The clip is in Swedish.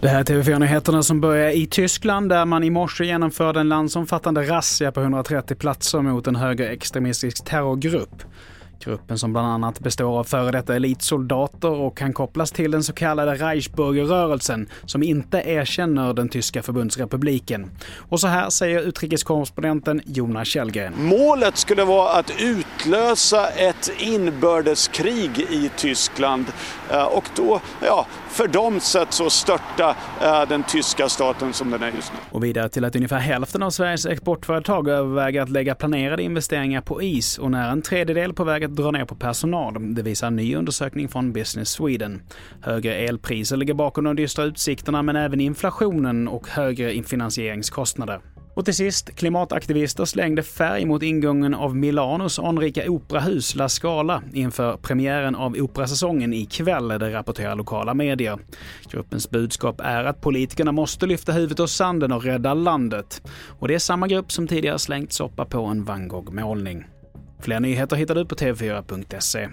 Det här är TV4-nyheterna som börjar i Tyskland där man i morse genomförde en landsomfattande razzia på 130 platser mot en högerextremistisk terrorgrupp. Gruppen som bland annat består av före detta elitsoldater och kan kopplas till den så kallade Reichsbürgerrörelsen som inte erkänner den tyska förbundsrepubliken. Och så här säger utrikeskorrespondenten Jonas Källgren. Målet skulle vara att utlösa ett inbördeskrig i Tyskland eh, och då, ja, för dem sätt så störta eh, den tyska staten som den är just nu. Och vidare till att ungefär hälften av Sveriges exportföretag överväger att lägga planerade investeringar på is och när en tredjedel på väg att drar ner på personal. Det visar en ny undersökning från Business Sweden. Högre elpriser ligger bakom de dystra utsikterna men även inflationen och högre finansieringskostnader. Och till sist, klimataktivister slängde färg mot ingången av Milanos anrika operahus La Scala inför premiären av operasäsongen ikväll, det rapporterar lokala medier. Gruppens budskap är att politikerna måste lyfta huvudet ur sanden och rädda landet. Och det är samma grupp som tidigare slängt soppa på en van Gogh-målning. Fler nyheter hittar du på tv4.se.